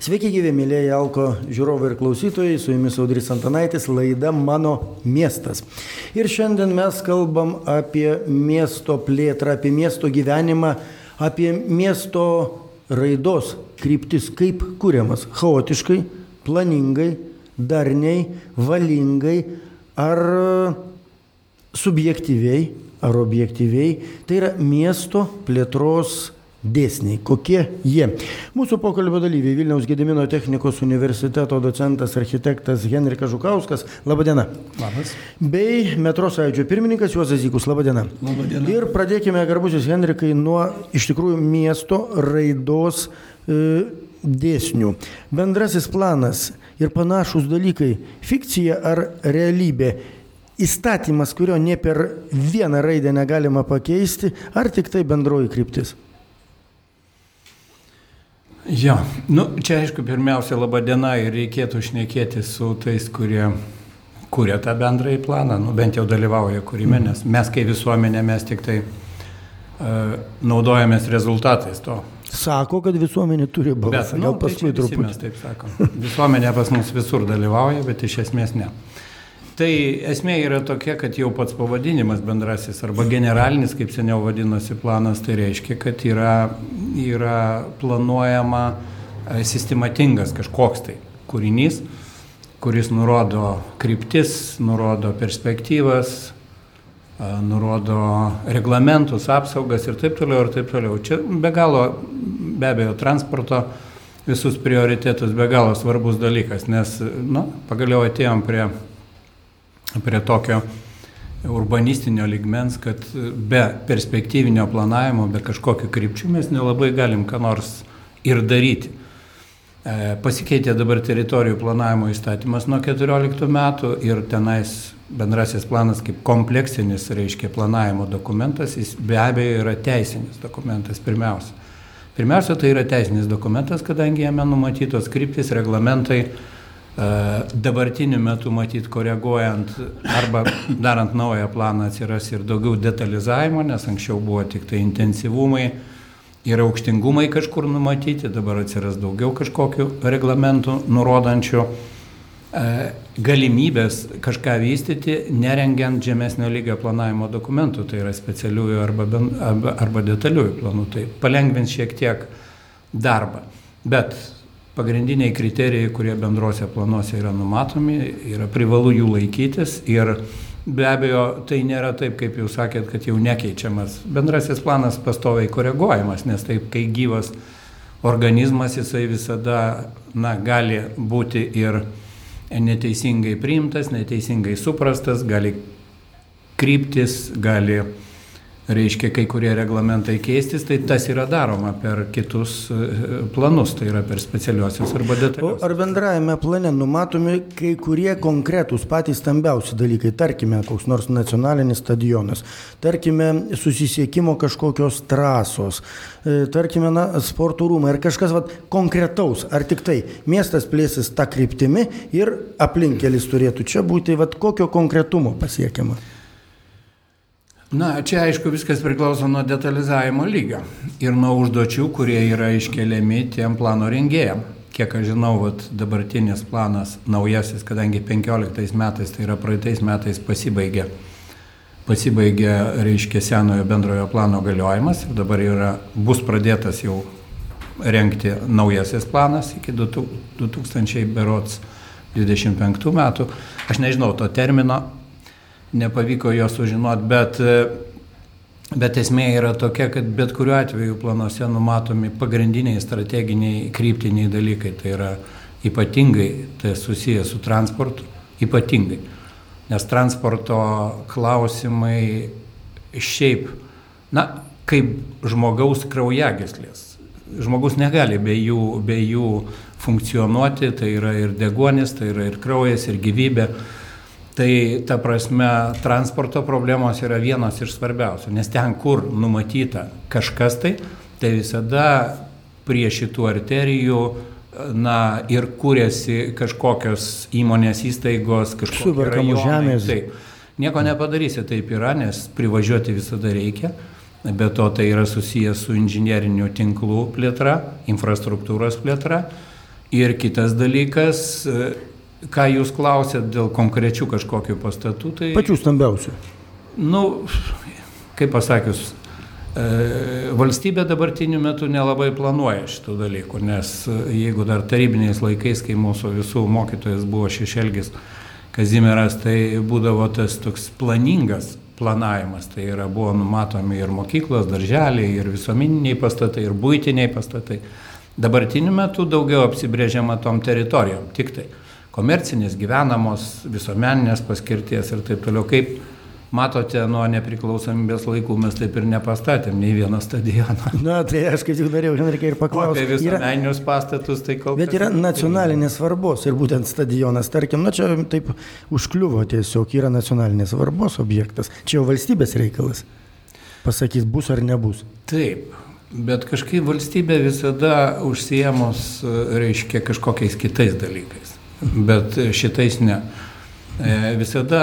Sveiki gyvi, mėlyje Alko žiūrovai ir klausytojai, su jumis Audris Antanaitis, laida Mano miestas. Ir šiandien mes kalbam apie miesto plėtrą, apie miesto gyvenimą, apie miesto raidos kryptis, kaip kuriamas chaotiškai, planingai, darniai, valingai ar subjektyviai ar objektyviai. Tai yra miesto plėtros dėsniai. Kokie jie? Mūsų pokalbio dalyviai Vilniaus Gedimino technikos universiteto docentas architektas Henrikas Žukauskas. Labadiena. Labas. Bei metro sąjūdžio pirmininkas Juozas Zykus. Labadiena. Labadiena. Ir pradėkime, garbusis Henrikai, nuo iš tikrųjų miesto raidos e, dėsnių. Bendrasis planas ir panašus dalykai - fikcija ar realybė? Įstatymas, kurio ne per vieną raidę negalima pakeisti, ar tik tai bendroji kryptis? Jo, nu, čia aišku, pirmiausia, laba diena ir reikėtų šnekėti su tais, kurie kuria tą bendrąjį planą, nu, bent jau dalyvauja kūrime, nes mes kaip visuomenė mes tik tai uh, naudojamės rezultatais to. Sako, kad visuomenė turi balsą, bet, nu, gal paskui tai truputį. Mes taip sakom. Visuomenė pas mus visur dalyvauja, bet iš esmės ne. Tai esmė yra tokia, kad jau pats pavadinimas bendrasis arba generalinis, kaip seniau vadinosi planas, tai reiškia, kad yra, yra planuojama e, sistematingas kažkoks tai kūrinys, kuris nurodo kryptis, nurodo perspektyvas, e, nurodo reglamentus, apsaugas ir taip toliau ir taip toliau. Čia be galo, be abejo, transporto visus prioritetus be galo svarbus dalykas, nes, na, nu, pagaliau atėjom prie prie tokio urbanistinio ligmens, kad be perspektyvinio planavimo, be kažkokio krypčių mes nelabai galim ką nors ir daryti. E, pasikeitė dabar teritorijų planavimo įstatymas nuo 14 metų ir tenais bendrasis planas kaip kompleksinis, reiškia, planavimo dokumentas, jis be abejo yra teisinis dokumentas pirmiausia. Pirmiausia, tai yra teisinis dokumentas, kadangi jame numatytos kryptis, reglamentai, Dabartiniu metu, matyt, koreguojant arba darant naują planą atsiras ir daugiau detalizavimo, nes anksčiau buvo tik tai intensyvumai ir aukštingumai kažkur numatyti, dabar atsiras daugiau kažkokių reglamentų nurodančių galimybės kažką vystyti, nerengiant žemesnio lygio planavimo dokumentų, tai yra specialiųjų arba, arba, arba detaliųjų planų, tai palengvins šiek tiek darbą. Bet pagrindiniai kriterijai, kurie bendruose planuose yra numatomi, yra privalu jų laikytis ir be abejo tai nėra taip, kaip jūs sakėt, kad jau nekeičiamas. Bendrasis planas pastoviai koreguojamas, nes taip, kai gyvas organizmas, jisai visada na, gali būti ir neteisingai priimtas, neteisingai suprastas, gali kryptis, gali reiškia kai kurie reglamentai keistis, tai tas yra daroma per kitus e, planus, tai yra per specialiuosius arba detalius. Ar bendrajame plane numatomi kai kurie konkretūs patys stambiausi dalykai, tarkime, koks nors nacionalinis stadionas, tarkime, susisiekimo kažkokios trasos, e, tarkime, na, sporto rūmai ar kažkas vat, konkretaus, ar tik tai miestas plėsis tą kryptimį ir aplinkelis turėtų čia būti, vat, kokio konkretumo pasiekiama. Na, čia aišku viskas priklauso nuo detalizavimo lygio ir nuo užduočių, kurie yra iškeliami tiem plano rengėjam. Kiek aš žinau, vat, dabartinis planas naujasis, kadangi 15 metais, tai yra praeitais metais pasibaigė, pasibaigė, reiškia, senojo bendrojo plano galiojimas ir dabar yra, bus pradėtas jau renkti naujasis planas iki 2000 berots 25 metų. Aš nežinau to termino, nepavyko jo sužinoti, bet, bet esmė yra tokia, kad bet kuriuo atveju planuose numatomi pagrindiniai strateginiai kryptiniai dalykai. Tai yra ypatingai, tai susijęs su transportu, ypatingai. Nes transporto klausimai šiaip, na, kaip žmogaus kraujagyslės. Žmogus negali be jų, be jų funkcionuoti, tai yra ir degonis, tai yra ir kraujas, ir gyvybė. Tai ta prasme, transporto problemos yra vienos iš svarbiausių, nes ten, kur numatyta kažkas tai, tai visada prie šitų arterijų na, ir kūrėsi kažkokios įmonės įstaigos, kažkokios žemės. Taip. Nieko nepadarysi, taip yra, nes privažiuoti visada reikia. Be to tai yra susijęs su inžinierinių tinklų plėtra, infrastruktūros plėtra Ir kitas dalykas, ką jūs klausėt dėl konkrečių kažkokių pastatų, tai... Pačių stambiausių. Nu, kaip pasakius, e, valstybė dabartiniu metu nelabai planuoja šitų dalykų, nes e, jeigu dar tarybiniais laikais, kai mūsų visų mokytojas buvo šešelgis Kazimieras, tai būdavo tas toks planingas planavimas, tai yra buvo numatomi ir mokyklos, darželiai, ir visuomeniniai pastatai, ir būtiniai pastatai. Dabartiniu metu daugiau apsibrėžiama tom teritorijom, tik tai komercinės, gyvenamos, visuomeninės paskirties ir taip toliau. Kaip matote, nuo nepriklausomybės laikų mes taip ir nepastatėm nei vieną stadioną. Na, tai aš kaip tik norėjau, reikia ir paklausti. Apie visuomeninius yra... pastatus tai kas. Bet yra nacionalinės svarbos ir būtent stadionas, tarkim, na čia taip užkliuvo tiesiog, yra nacionalinės svarbos objektas. Čia jau valstybės reikalas. Pasakys, bus ar nebus. Taip. Bet kažkaip valstybė visada užsiemus, reiškia, kažkokiais kitais dalykais. Bet šitais ne. E, visada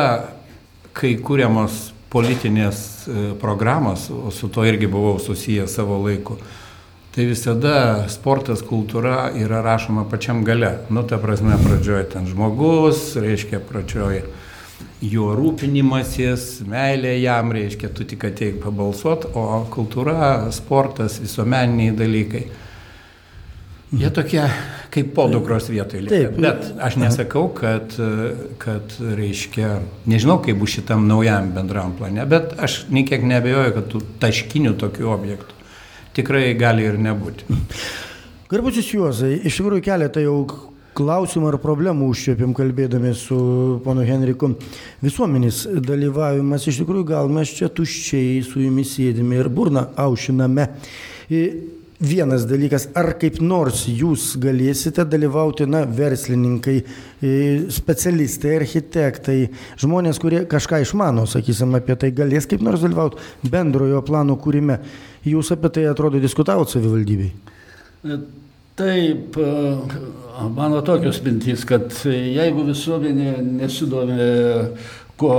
kai kūriamos politinės e, programos, o su to irgi buvau susijęs savo laiku, tai visada sportas, kultūra yra rašoma pačiam gale. Nu, ta prasme, pradžioje ten žmogus, reiškia, pradžioje jo rūpinimasis, meilė jam, reiškia, tu tik ateik pabalsuot, o kultūra, sportas, visuomeniniai dalykai Jie tokie kaip podukros vietoj lieka. Bet aš nesakau, kad, kad, reiškia, nežinau, kaip bus šitam naujam bendram plane, bet aš niekiek nebejoju, kad tų taškinių tokių objektų tikrai gali ir nebūti. Garbusis Juozai, iš tikrųjų keletą jau klausimų ar problemų užčiopėm kalbėdami su ponu Henriku. Visuomenės dalyvavimas, iš tikrųjų gal mes čia tuščiai su jumis sėdime ir burną aušiname vienas dalykas, ar kaip nors jūs galėsite dalyvauti, na, verslininkai, e, specialistai, architektai, žmonės, kurie kažką išmano, sakysim, apie tai galės kaip nors dalyvauti bendrojo plano kūrime. Jūs apie tai atrodo diskutavot savivaldybei? Taip, e, mano tokios mintys, kad jeigu visuomenė nesidomi kuo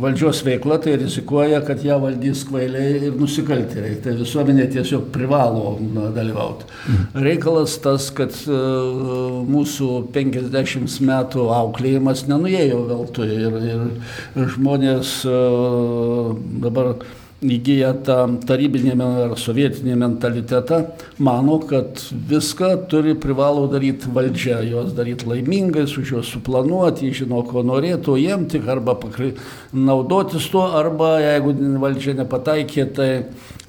valdžios veikla, tai rizikuoja, kad ją valdys kvailiai ir nusikaltėliai. Tai visuomenė tiesiog privalo na, dalyvauti. Mhm. Reikalas tas, kad uh, mūsų 50 metų auklėjimas nenuėjo veltui ir, ir žmonės uh, dabar įgyja tą tarybinį ar sovietinį mentalitetą, mano, kad viską turi privalo daryti valdžia, jos daryti laimingais, už juos suplanuoti, žino, ko norėtų, jiem tik arba pakri, naudotis tuo, arba jeigu valdžia nepataikė, tai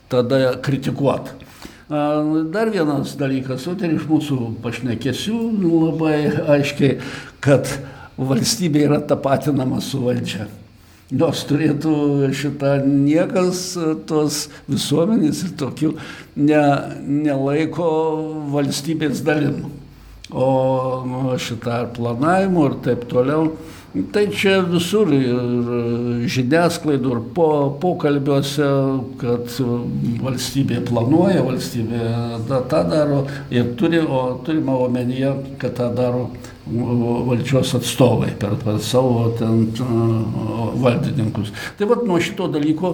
tada kritikuoti. Dar vienas dalykas, o tai iš mūsų pašnekėsių labai aiškiai, kad valstybė yra tapatinama su valdžia nors turėtų šitą niekas tos visuomenės ir tokių ne, nelaiko valstybės dalim. O nu, šitą planavimo ir taip toliau, tai čia visur ir žiniasklaidų, ir po, pokalbiuose, kad valstybė planuoja, valstybė tą, daro ir turi, o turime omenyje, kad tą daro valdžios atstovai per, per savo ten valdininkus. Tai vad nuo šito dalyko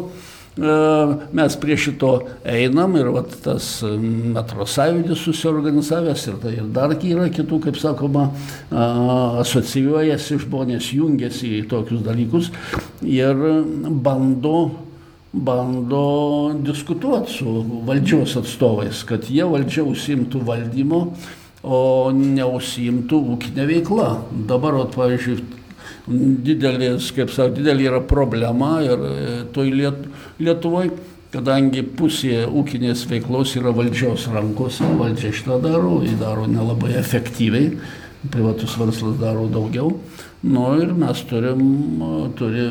mes prie šito einam ir vat, tas metro sąjūdis susiorganizavęs ir, tai, ir dar yra kitų, kaip sakoma, asocijuojasi žmonės, jungiasi į tokius dalykus ir bando bando diskutuoti su valdžios atstovais, kad jie valdžia užsimtų valdymo o neužsiimtų ūkinė veikla. Dabar, ot, pavyzdžiui, didelės, kaip sako, didelė yra problema ir e, toj Liet, Lietuvoje, kadangi pusė ūkinės veiklos yra valdžios rankose, valdžia šitą daro, jį daro nelabai efektyviai, privatus verslas daro daugiau. Nu ir mes turim turi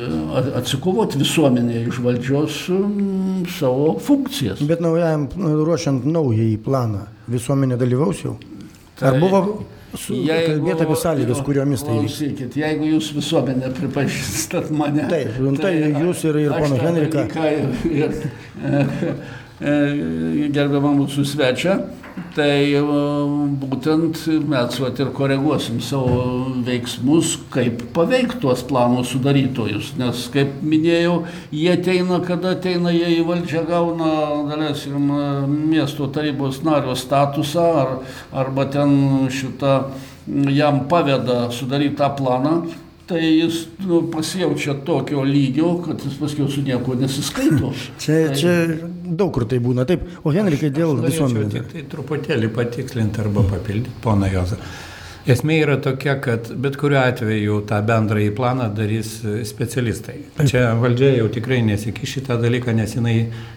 atsikovoti visuomenėje iš valdžios savo funkcijas. Bet naujajam, ruošiant naująjį planą, visuomenė dalyvaus jau? Tai Ar buvo kalbėti apie sąlygas, kuriomis tai vyksta? Jeigu jūs visuomenė pripažįstat mane. Taip, tai, tai jūs ir, ir pono Henrika. Ir, ir, gerbiamą mūsų svečią, tai e, būtent mes vat, ir koreguosim savo veiksmus, kaip paveikti tuos planų sudarytojus. Nes, kaip minėjau, jie ateina, kada ateina, jie į valdžią gauna, dalesim, miesto tarybos nario statusą ar, arba ten šitą jam paveda sudaryti tą planą tai jis nu, pasijaučia tokio lygio, kad jis paskui su nieko nesiskaito. čia, tai... čia daug kur tai būna. Taip, o Henrikai dėl visuomenės. Tai, tai truputėlį patikslinti arba papildyti, pona Jozą. Esmė yra tokia, kad bet kuriuo atveju tą bendrąjį planą darys specialistai. Čia valdžia jau tikrai nesikiš šitą dalyką, nes jinai,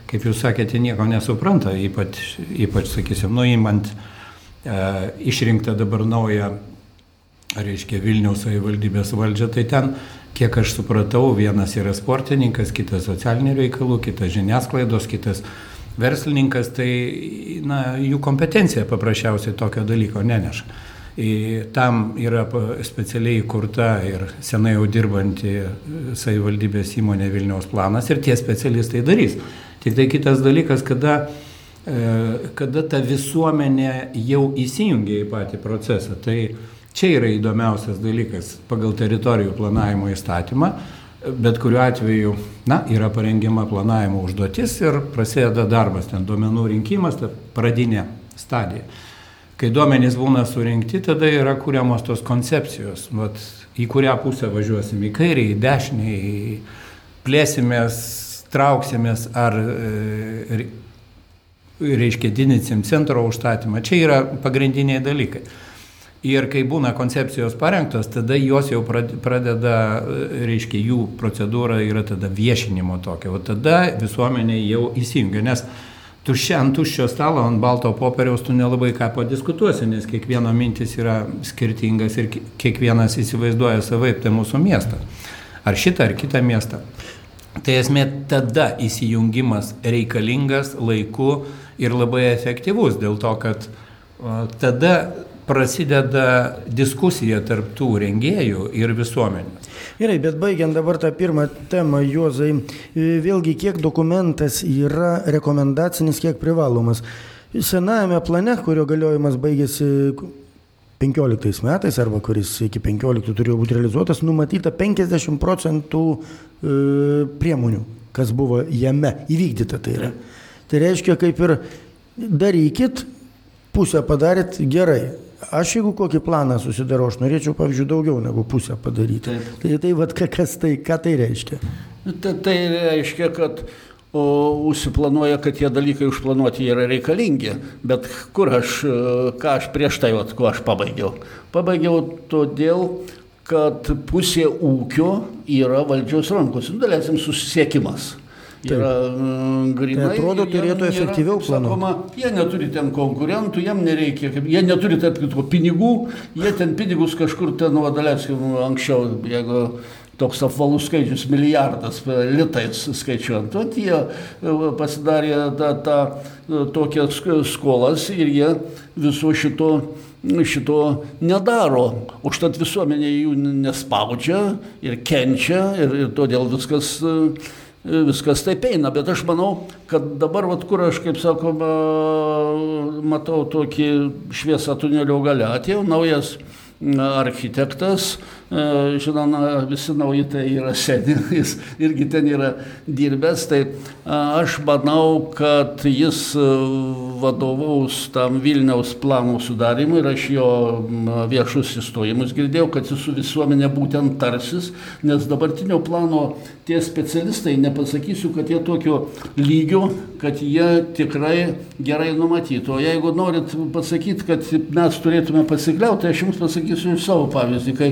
kaip jūs sakėte, nieko nesupranta, ypač, ypač sakysim, nuimant e, išrinktą dabar naują reiškia Vilniaus savivaldybės valdžia, tai ten, kiek aš supratau, vienas yra sportininkas, kitas socialinių reikalų, kitas žiniasklaidos, kitas verslininkas, tai na, jų kompetencija paprasčiausiai tokio dalyko neneša. Tam yra specialiai įkurta ir senai jau dirbanti savivaldybės įmonė Vilniaus planas ir tie specialistai darys. Tik tai kitas dalykas, kada, e, kada ta visuomenė jau įsijungia į patį procesą. Tai Čia yra įdomiausias dalykas pagal teritorijų planavimo įstatymą, bet kuriuo atveju, na, yra parengiama planavimo užduotis ir prasideda darbas, ten duomenų rinkimas, ta pradinė stadija. Kai duomenys būna surinkti, tada yra kūriamos tos koncepcijos, vat, į kurią pusę važiuosim, į kairę, į dešinę, į plėsimės, trauksimės ar, e, reiškia, didinsim centro užstatymą. Čia yra pagrindiniai dalykai. Ir kai būna koncepcijos parengtos, tada jos jau pradeda, reiškia, jų procedūra yra tada viešinimo tokia, o tada visuomenė jau įsijungia, nes tuščia ant tuščio stalo, ant balto popieriaus tu nelabai ką padiskutuosi, nes kiekvieno mintis yra skirtingas ir kiekvienas įsivaizduoja savaip tai mūsų miestą. Ar šitą, ar kitą miestą. Tai esmė tada įsijungimas reikalingas laiku ir labai efektyvus, dėl to, kad tada prasideda diskusija tarp tų rengėjų ir visuomenės. Gerai, bet baigiant dabar tą pirmą temą, Juozai, e, vėlgi kiek dokumentas yra rekomendacinis, kiek privalomas. Senajame plane, kurio galiojimas baigėsi 15 metais, arba kuris iki 15 turėjo būti realizuotas, numatyta 50 procentų e, priemonių, kas buvo jame įvykdyta. Tai, yra. tai reiškia, kaip ir darykit, pusę padarėt gerai, Aš jeigu kokį planą susidarau, aš norėčiau, pavyzdžiui, daugiau negu pusę padaryti. Taip. Tai, tai vad, kas tai, ką tai reiškia? Tai, tai reiškia, kad o, užsiplanuoja, kad tie dalykai užplanuoti yra reikalingi, bet kur aš, ką aš prieš tai, vat, kuo aš pabaigiau? Pabaigiau todėl, kad pusė ūkio yra valdžios rankose. Nu, dalesim susisiekimas yra mm, grinai. Tai atrodo, turėtų efektyviau planuoti. Jie neturi ten konkurentų, jiem nereikia, jie neturi tarp kitko pinigų, jie ten pinigus kažkur ten, vadalėskim, anksčiau, jeigu toks apvalus skaičius, milijardas litais skaičiuojant. Vat jie e, pasidarė tą, tą, e, tokias skolas ir jie viso šito, šito nedaro. Užtat visuomenė jų nespaudžia ir kenčia ir, ir todėl viskas viskas taip eina, bet aš manau, kad dabar, vat, kur aš, kaip sakoma, matau tokį šviesą tunelio gale, atėjo naujas architektas, žinoma, visi nauji tai yra seni, jis irgi ten yra dirbęs, tai aš manau, kad jis e, vadovaus tam Vilniaus planų sudarimui ir aš jo viešus įstojimus girdėjau, kad jis su visuomenė būtent tarsis, nes dabartinio plano tie specialistai, nepasakysiu, kad jie tokio lygio, kad jie tikrai gerai numatytų. O jeigu norit pasakyti, kad mes turėtume pasikliauti, aš jums pasakysiu savo pavyzdį, kai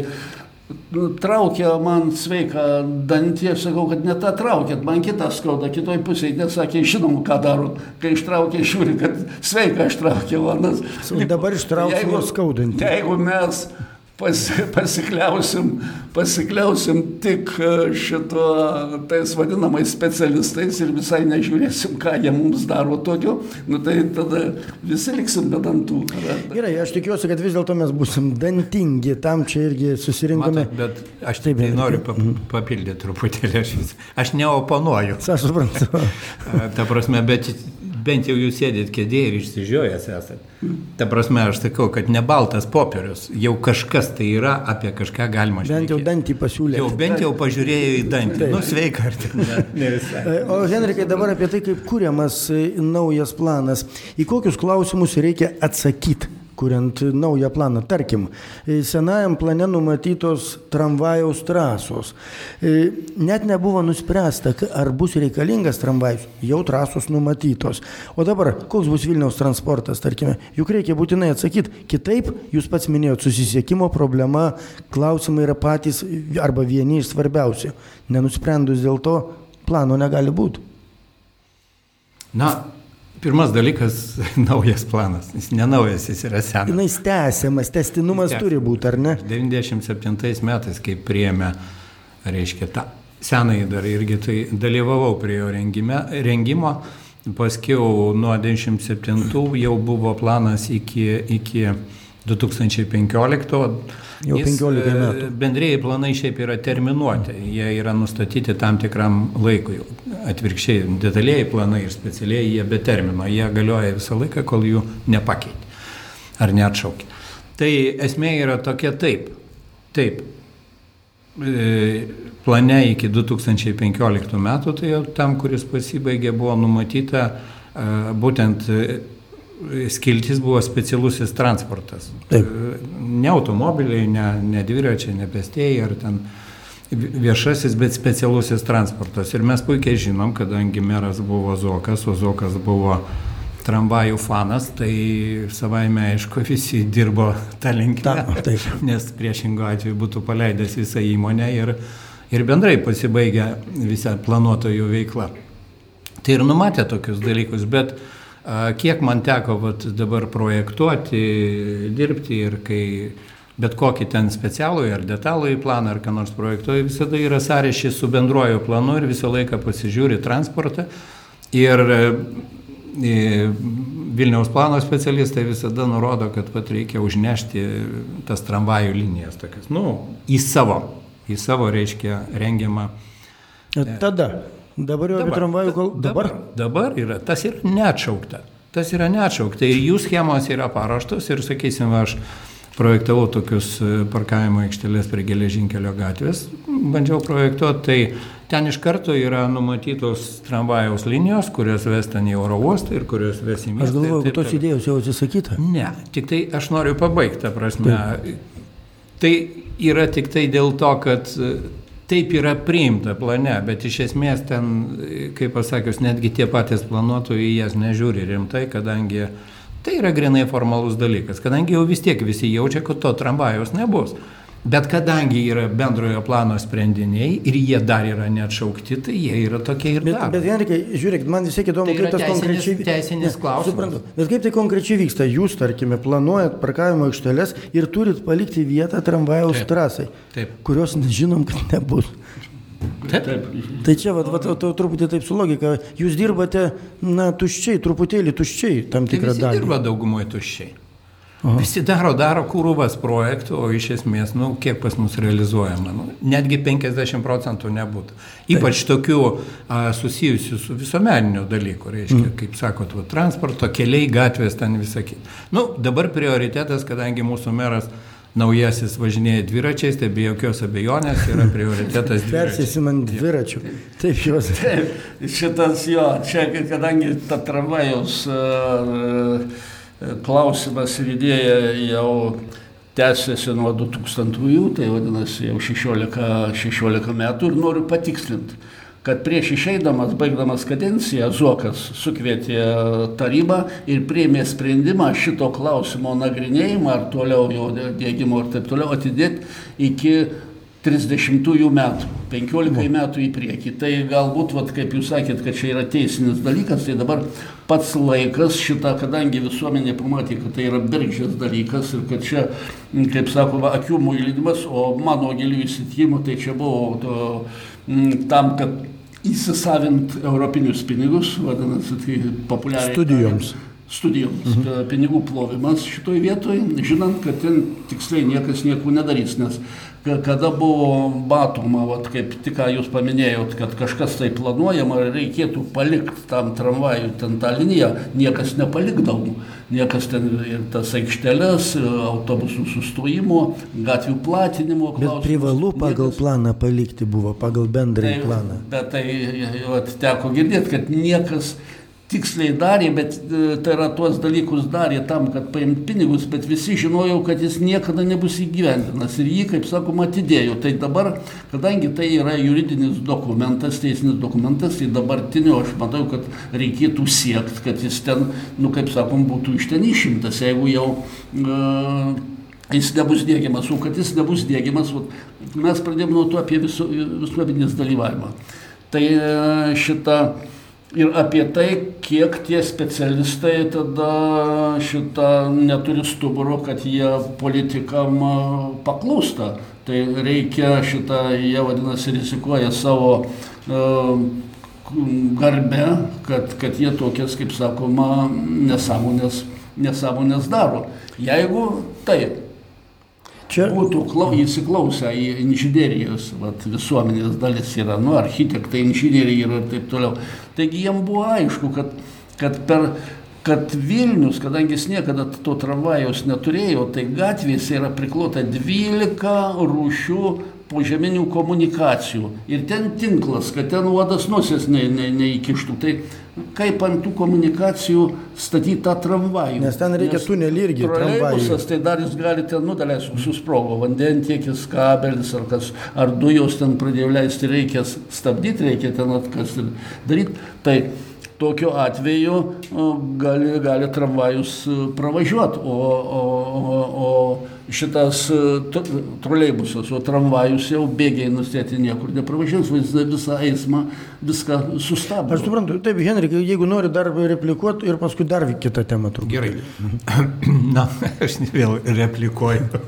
traukia man sveiką dantį, aš sakau, kad ne tą traukėt, man kitą skauda, kitoj pusėje, nesakė, žinom, ką daro, kai ištraukė, žiūri, kad sveika ištraukė vanas. Dabar ištraukė ir skaudantį. Jeigu mes pas, pasikliausim, pasikliausim tik e, šito tais vadinamais specialistais ir visai nežiūrėsim, ką jie mums daro tokio, nu, tai tada visi liksim be dantų. Gerai, aš tikiuosi, kad vis dėlto mes busim dantingi, tam čia irgi susirinkome. Matai, bet aš taip tai noriu papildyti truputėlį, aš, aš neoponuoju. Aš suprantu. Ta prasme, bet bent jau jūs sėdit kėdėje ir išsižiojęs esate. Ta prasme, aš sakau, kad ne baltas popierius, jau kažkas tai yra, apie kažką galima žinoti. Bent jau dantį pasiūlė. Jau bent jau pažiūrėjo į dantį. Taip. Nu, sveika, ar tik ne, ne visai. O Henrikai, dabar apie tai, kaip kūriamas e, naujas planas. Į kokius klausimus reikia atsakyti? Kuriant naują planą. Tarkim, senajam plane numatytos tramvajaus trasos. E, net nebuvo nuspręsta, ar bus reikalingas tramvajus, jau trasos numatytos. O dabar, koks bus Vilniaus transportas, tarkime, juk reikia būtinai atsakyti. Kitaip, jūs pats minėjot, susisiekimo problema, klausimai yra patys arba vieni iš svarbiausių. Nenusprendus dėl to, plano negali būti. Na, Pirmas dalykas - naujas planas. Jis nenaujas, jis yra senas. Jis tęsiamas, testinumas Tęs. turi būti, ar ne? 97 metais, kai priėmė, reiškia, tą senąjį dar irgi tai dalyvavau prie jo rengime, rengimo, paskiau nuo 97 jau buvo planas iki, iki 2015 Jau 15 e, metų. Bendrėjai planai šiaip yra terminuoti, jie yra nustatyti tam tikram laikui. Atvirkščiai, detalėjai planai ir specialiai jie be termino, jie galioja visą laiką, kol jų nepakeitė ar neatšaukė. Tai esmė yra tokia taip. Taip. E, plane iki 2015 metų, tai jau tam, kuris pasibaigė, buvo numatyta e, būtent skiltis buvo specialusis transportas. Taip. Ne automobiliai, ne, ne dviračiai, ne pestėjai ar ten viešasis, bet specialusis transportas. Ir mes puikiai žinom, kadangi meras buvo Zokas, o Zokas buvo tramvajų fanas, tai savaime aišku visi dirbo tą linkmę, nes priešingų atveju būtų paleidęs visą įmonę ir, ir bendrai pasibaigę visą planuotojų veiklą. Tai ir numatė tokius dalykus, bet uh, Kiek man teko vat, dabar projektuoti, dirbti ir kai bet kokį ten specialų ar detalų į planą ar ką nors projektuoju, visada yra sąryšys su bendruoju planu ir visą laiką pasižiūri transportą. Ir e, Vilniaus plano specialistai visada nurodo, kad pat reikia užnešti tas tramvajų linijas tokias, nu, į savo, į savo, reiškia, rengiamą. Tada Dabar jau apie tramvajų kol... Dabar? Dabar yra, tas yra neatšaukta. Tas yra neatšaukta. Ir jų schemos yra paruoštos ir, sakysim, aš projektavau tokius e, parkavimo aikštelės prie geležinkelio gatvės, bandžiau projektuoti, tai ten iš karto yra numatytos tramvajaus linijos, kurios ves ten į oro uostą ir kurios ves į miestą. Aš galvoju, kad tos idėjos jau atsisakyta. Ne, tik tai aš noriu pabaigti, ta prasme. Taip. Tai yra tik tai dėl to, kad taip yra priimta plane, bet iš esmės ten, kaip pasakius, netgi tie patys planuotojai jas nežiūri rimtai, kadangi tai yra grinai formalus dalykas, kadangi jau vis tiek visi jaučia, kad to tramvajaus nebus. Bet kadangi yra bendrojo plano sprendiniai ir jie dar yra neatšaukti, tai jie yra tokie ir bet, dar. Bet Henrikai, žiūrėkit, man vis tiek įdomu, tai kaip tas teisinis, konkrečiai... Teisinis klausimas. Suprantu, bet kaip tai konkrečiai vyksta? Jūs, tarkime, planuojat parkavimo aikšteles ir turit palikti vietą tramvajaus Taip. trasai, Taip. kurios žinom, kad nebus. Taip. Taip. Tai čia, va, va, to, truputį taip su logika, jūs dirbate, na, tuščiai, truputėlį tuščiai tam tikrą tai dalį. dirba daugumoje tuščiai. Aha. Visi daro, daro kūruvas projektų, o iš esmės, nu, kiek pas mus realizuojama, nu, netgi 50 procentų nebūtų. Ypač Taip. tokių a, susijusių su visuomeniniu dalyku, reiškia, mm. kaip sakot, va, transporto, keliai, gatvės, ten visą kitą. Nu, dabar prioritetas, kadangi mūsų meras naujasis važinėja dviračiais, tai be jokios abejonės yra prioritetas. Persėsim ant dviračių. Taip, jos. Taip, šitas jo, čia, kadangi ta tramvajaus uh, klausimas ir idėja jau tęsiasi nuo 2000-ųjų, tai vadinasi jau 16, 16 metų ir noriu patikslinti, kad prieš išeidamas, baigdamas kadenciją, Zuokas sukvietė tarybą ir priėmė sprendimą šito klausimo nagrinėjimą ar toliau jo dėgymo ir taip toliau atidėti iki 30 metų, 15 metų į priekį. Tai galbūt, vat, kaip jūs sakėt, kad čia yra teisinis dalykas, tai dabar pats laikas šitą, kadangi visuomenė pamatė, kad tai yra bergždžias dalykas ir kad čia, kaip sakoma, akių muilidimas, o mano gilių įsitikimų tai čia buvo to, tam, kad įsisavint europinius pinigus, vadinasi, tai populiariai. Studijoms. Studijoms, mhm. pinigų plovimas šitoj vietoj, žinant, kad ten tiksliai niekas nieko nedarys, nes kada buvo matoma, vat, kaip tik ką jūs paminėjot, kad kažkas tai planuojama, reikėtų palikti tam tramvajų ten tą liniją, niekas nepalikdavo. Niekas ten ir tas aikšteles, autobusų sustojimo, gatvių platinimo. Klausimus. Bet privalu pagal niekas... planą palikti buvo, pagal bendrąjį tai, planą. Bet tai vat, teko girdėti, kad niekas tiksliai darė, bet e, tai yra tuos dalykus darė tam, kad paimt pinigus, bet visi žinojau, kad jis niekada nebus įgyvendinas ir jį, kaip sakoma, atidėjo. Tai dabar, kadangi tai yra juridinis dokumentas, teisinis dokumentas, tai dabartinio aš matau, kad reikėtų siekti, kad jis ten, nu kaip sakom, būtų iš ten išimtas, jeigu jau uh, jis nebus dėgiamas, o kad jis nebus dėgiamas, mes pradėjome nuo to apie visu, visuomenės dalyvavimą. Tai uh, šitą ir apie tai, kiek tie specialistai tada šitą neturi stuburo, kad jie politikam paklūsta. Tai reikia šitą, jie vadinasi, rizikuoja savo uh, garbę, kad, kad jie tokias, kaip sakoma, nesąmonės, nesąmonės daro. Jeigu taip, Čia... būtų klau, įsiklausę į inžinierijos vat, visuomenės dalis yra, nu, architektai, inžinieriai ir taip toliau. Taigi jiem buvo aišku, kad, kad per kad Vilnius, kadangi jis niekada to tramvajaus neturėjo, tai gatvėse yra priklota 12 rūšių požeminių komunikacijų. Ir ten tinklas, kad ten uodas nosies neįkištų. Ne, ne kaip ant tų komunikacijų statyti tą tramvajų. Nes ten reikia tunelį irgi. Troleibusas, tai dar jūs galite, nu, daleis, susprogo, vandentiekis, kabelis ar kas, ar dujos ten pradėjo leisti, reikia stabdyti, reikia ten atkasti daryti. Tai tokiu atveju gali, gali tramvajus e, pravažiuoti, o, o, o, o šitas e, troleibusas, o tramvajus jau bėgiai nustėti niekur nepravažiuos, visą eismą, viską sustabdo. Aš suprantu, taip, Henrikai, jeigu nori dar replikuoti ir paskui dar kitą temą turbūt. Gerai. Na, aš vėl replikuoju.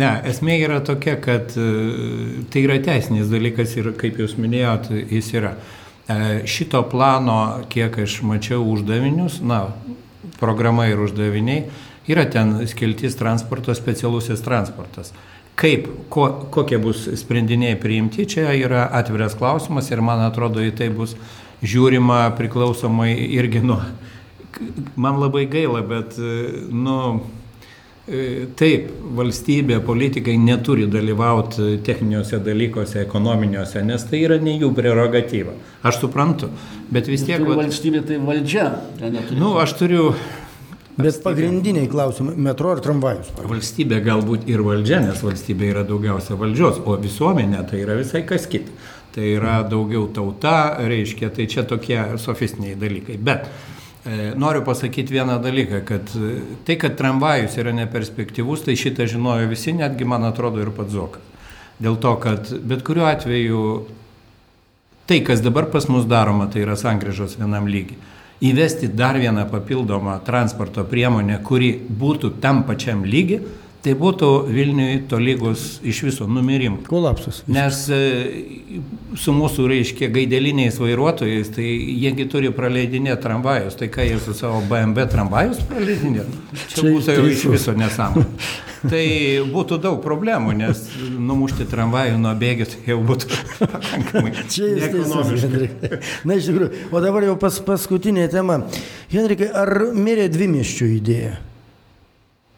Ne, esmė yra tokia, kad e, tai yra teisinis dalykas ir, kaip jūs minėjot, jis yra. E, šito plano, kiek aš mačiau uždavinius, na, programa ir uždaviniai, yra ten skeltis transporto, specialusis transportas. Kaip, ko, kokie bus sprendiniai priimti, čia yra atviras klausimas ir man atrodo į tai bus žiūrima priklausomai irgi nuo, man labai gaila, bet, nu, taip, valstybė, politikai neturi dalyvauti techniniuose dalykuose, ekonominiuose, nes tai yra ne jų prerogatyva. Aš suprantu, bet vis tiek... Va, valstybė tai valdžia. Nu, aš turiu... Bet pagrindiniai klausimai - metro ir tramvajus. Valstybė galbūt ir valdžia, nes valstybė yra daugiausia valdžios, o visuomenė tai yra visai kas kita. Tai yra daugiau tauta, reiškia, tai čia tokie sofistiniai dalykai. Bet E, noriu pasakyti vieną dalyką, kad e, tai, kad tramvajus yra neperspektyvus, tai šitą žinojo visi, netgi man atrodo ir pats Zokas. Dėl to, kad bet kuriuo atveju tai, kas dabar pas mus daroma, tai yra sankryžos vienam lygiai. Įvesti dar vieną papildomą transporto priemonę, kuri būtų tam pačiam lygiai, tai būtų Vilniui tolygus iš viso numirimų. Kolapsas. Nes e, su mūsų, reiškia, gaideliniais vairuotojais, tai jiegi turi praleidinėti tramvajus, tai ką jie su savo BMW tramvajus praleidinė? Čia būtų jau iš viso nesąmonė. Tai būtų daug problemų, nes numušti tramvajų nuo bėgių tai jau būtų pakankamai. Čia jūs teisus, Na, iš tikrųjų, o dabar jau pas, paskutinė tema. Henrikai, ar mirė dvi miščių idėja?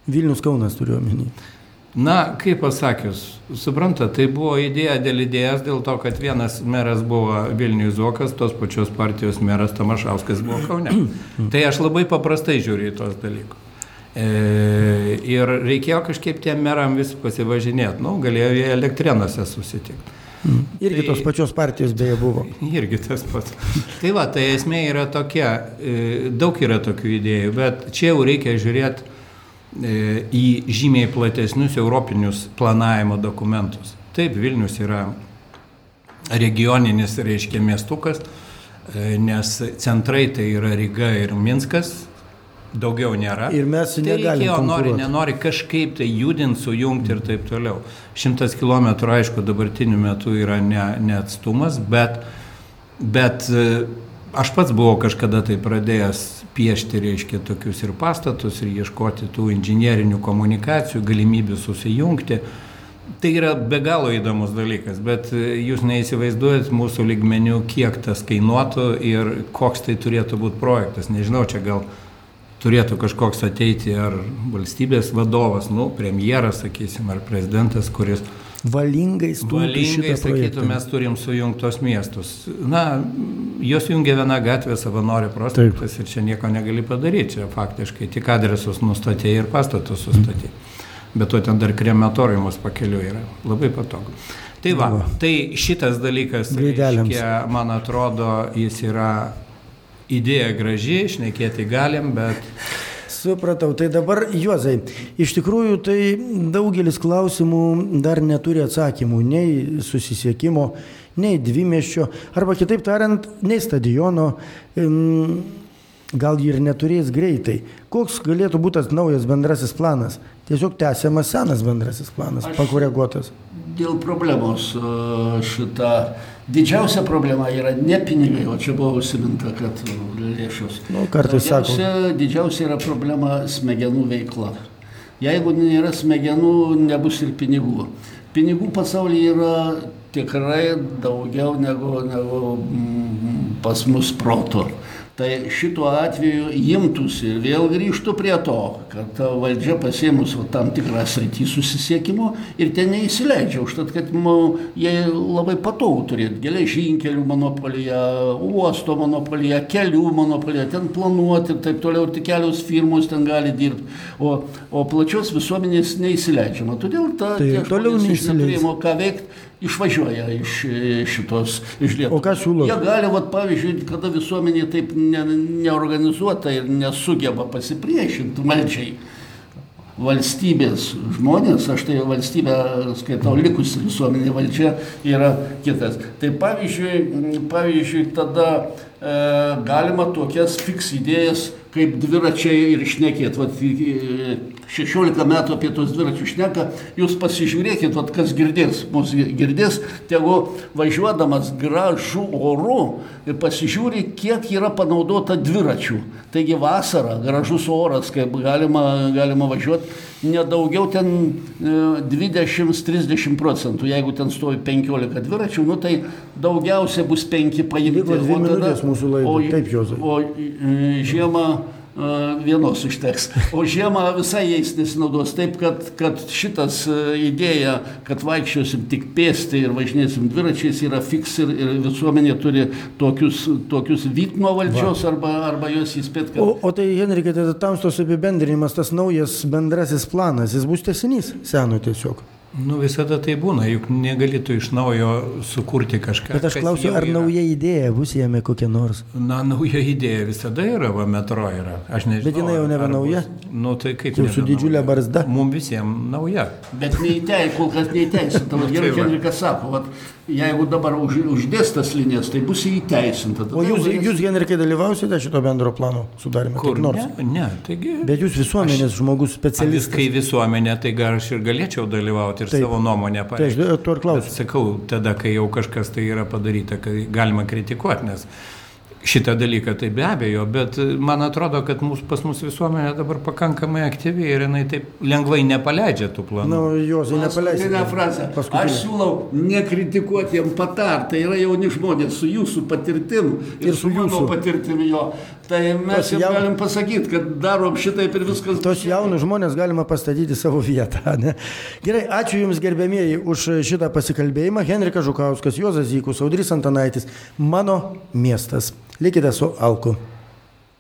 Vilnius Kaunas turiu omeny. Na, kaip pasakius, supranta, tai buvo idėja dėl idėjas, dėl to, kad vienas meras buvo Vilnius Zokas, tos pačios partijos meras Tamašauskas buvo Kaune. tai aš labai paprastai žiūriu į tos dalykus. E, ir reikėjo kažkaip tiem meram vis pasivažinėti, nu, galėjo jie elektrenose susitikti. Mm. Irgi tai, tos pačios partijos beje buvo. Irgi tas pats. tai va, tai esmė yra tokia, e, daug yra tokių idėjų, bet čia jau reikia žiūrėti į žymiai platesnius europinius planavimo dokumentus. Taip, Vilnius yra regioninis, reiškia, miestukas, e, nes centrai tai yra Ryga ir Minskas, daugiau nėra. Ir mes tai reikėjo, nori, nenori kažkaip tai judinti, sujungti ir taip toliau. Šimtas kilometrų, aišku, dabartiniu metu yra ne, ne atstumas, bet, bet e, Aš pats buvau kažkada tai pradėjęs piešti, reiškia, tokius ir pastatus, ir ieškoti tų inžinierinių komunikacijų, galimybių susijungti. Tai yra be galo įdomus dalykas, bet jūs neįsivaizduojat mūsų lygmenių, kiek tas kainuotų ir koks tai turėtų būti projektas. Nežinau, čia gal turėtų kažkoks ateiti ar valstybės vadovas, nu, premjeras, sakysim, ar prezidentas, kuris valingai stumti Valingai, sakytų, mes turim sujungtos miestus. Na, jos jungia viena gatvė savanorių prospektas ir čia nieko negali padaryti. Čia faktiškai tik adresus nustatė ir pastatus sustatė. Bet to ten dar krematoriumas pakeliu yra. Labai patogu. Tai va, Va. tai šitas dalykas, reiškia, man atrodo, jis yra idėja graži, šnekėti galim, bet Supratau, tai dabar Juozai, iš tikrųjų tai daugelis klausimų dar neturi atsakymų, nei susisiekimo, nei dvimeščio, arba kitaip tariant, nei stadiono, gal ir neturės greitai. Koks galėtų būti tas naujas bendrasis planas? Tiesiog tęsiamas senas bendrasis planas, pakoreguotas. Dėl problemos e, šita didžiausia problema yra ne pinigai, o čia buvo užsiminta, kad e, lėšos. Nu, kartais sako. Didžiausia, yra problema smegenų veikla. Jeigu nėra smegenų, nebus ir pinigų. Pinigų pasaulyje yra tikrai daugiau negu, negu mm, pas mus proto. Tai šituo atveju imtųsi ir vėl grįžtų prie to, kad valdžia pasėmus va, tam tikrą sritį susisiekimo ir ten neįsileidžia, užtat kad nu, jie labai patogu turėti geležinkelių monopoliją, uosto monopoliją, kelių monopoliją, ten planuoti ir taip toliau, tik kelios firmos ten gali dirbti, o, o plačios visuomenės neįsileidžiama. Todėl ta, Tai tie žmonės iš neturėjimo ką veikti išvažiuoja iš šitos iš Lietuvos. O ką siūlot? Jie gali, vat, pavyzdžiui, kada visuomenė taip ne, neorganizuota ir nesugeba pasipriešinti valdžiai. Valstybės žmonės, aš tai valstybę skaitau likusi visuomenė valdžia yra kitas. Tai pavyzdžiui, pavyzdžiui tada galima tokias fiks idėjas kaip dviračiai ir išnekėt. Vat, e, 16 metų apie tos dviračius šneka, jūs pasižiūrėkit, vat, kas girdės, mūsų girdės, tegu važiuodamas gražų oru ir pasižiūri, kiek yra panaudota dviračių. Taigi vasara, gražus oras, kaip galima, galima važiuoti, nedaugiau ten e, 20-30 procentų. Jeigu ten stovi 15 dviračių, nu, tai daugiausia bus 5 paimti. Mūsų laidai. o- Taip, Juozai. O e, žiemą e, vienos užteks. O žiemą visai jais nesinaudos. Taip, kad, kad šitas e, idėja, kad vaikščiosim tik pėsti ir važinėsim dviračiais, yra fiks ir, ir visuomenė turi tokius, tokius vyt nuo valdžios arba, arba juos įspėti, kad... O, o tai, Henrikai, tai tamstos apibendrinimas, tas naujas bendrasis planas, jis bus tesinys seno tiesiog. Nu, visada tai būna, juk negalėtų iš naujo sukurti kažką. Bet aš klausiu, ar yra. nauja idėja bus jame kokia nors? Na, nauja idėja visada yra, va, metro yra. Aš nežinau. Bet jinai jau nebe nauja? bus- Nu, tai kaip Jau su didžiulė barzda? Mums visiems nauja. Bet neįtei, kol kas neįteisinta. Vat Tai Gerai. Henrikas sako, vat, jeigu dabar už, uždės tas linijas, tai bus įteisinta. O jūs, jūs Henrikai, dalyvausite šito bendro plano sudarime? Kur nors? Ne, ne, taigi. Bet jūs visuomenės žmogus Vis, specialistas. kai visuomenė, tai gal aš ir galėčiau dalyvauti ir Taip. savo nuomonę Tai aš pareikšti. to ir Bet klausiu. sakau, tada, kai jau kažkas tai yra padaryta, kai galima kritikuoti, nes šitą dalyką tai be abejo, bet man atrodo, kad mūsų, pas mus visuomenė dabar pakankamai aktyvi ir jinai taip lengvai nepaleidžia tų planų. Na, nu, Juozai, nepaleisite. Paskutinę frazę. Paskutinę. Aš siūlau nekritikuoti jiem patart. Tai yra jauni žmonės su jūsų patirtim ir, Ir su mano jūsų. patirtimi jo. Tai mes jiem jaun- galim pasakyti, kad darom šitaip ir viskas. Tos jaunus žmonės galima pastatyti savo vietą. Ne? Gerai, ačiū Jums gerbėmieji už šitą pasikalbėjimą. Henrikas Žukauskas, Juozas Zykus, Audrys Antanaitis. Mano miestas. Likite su Alku.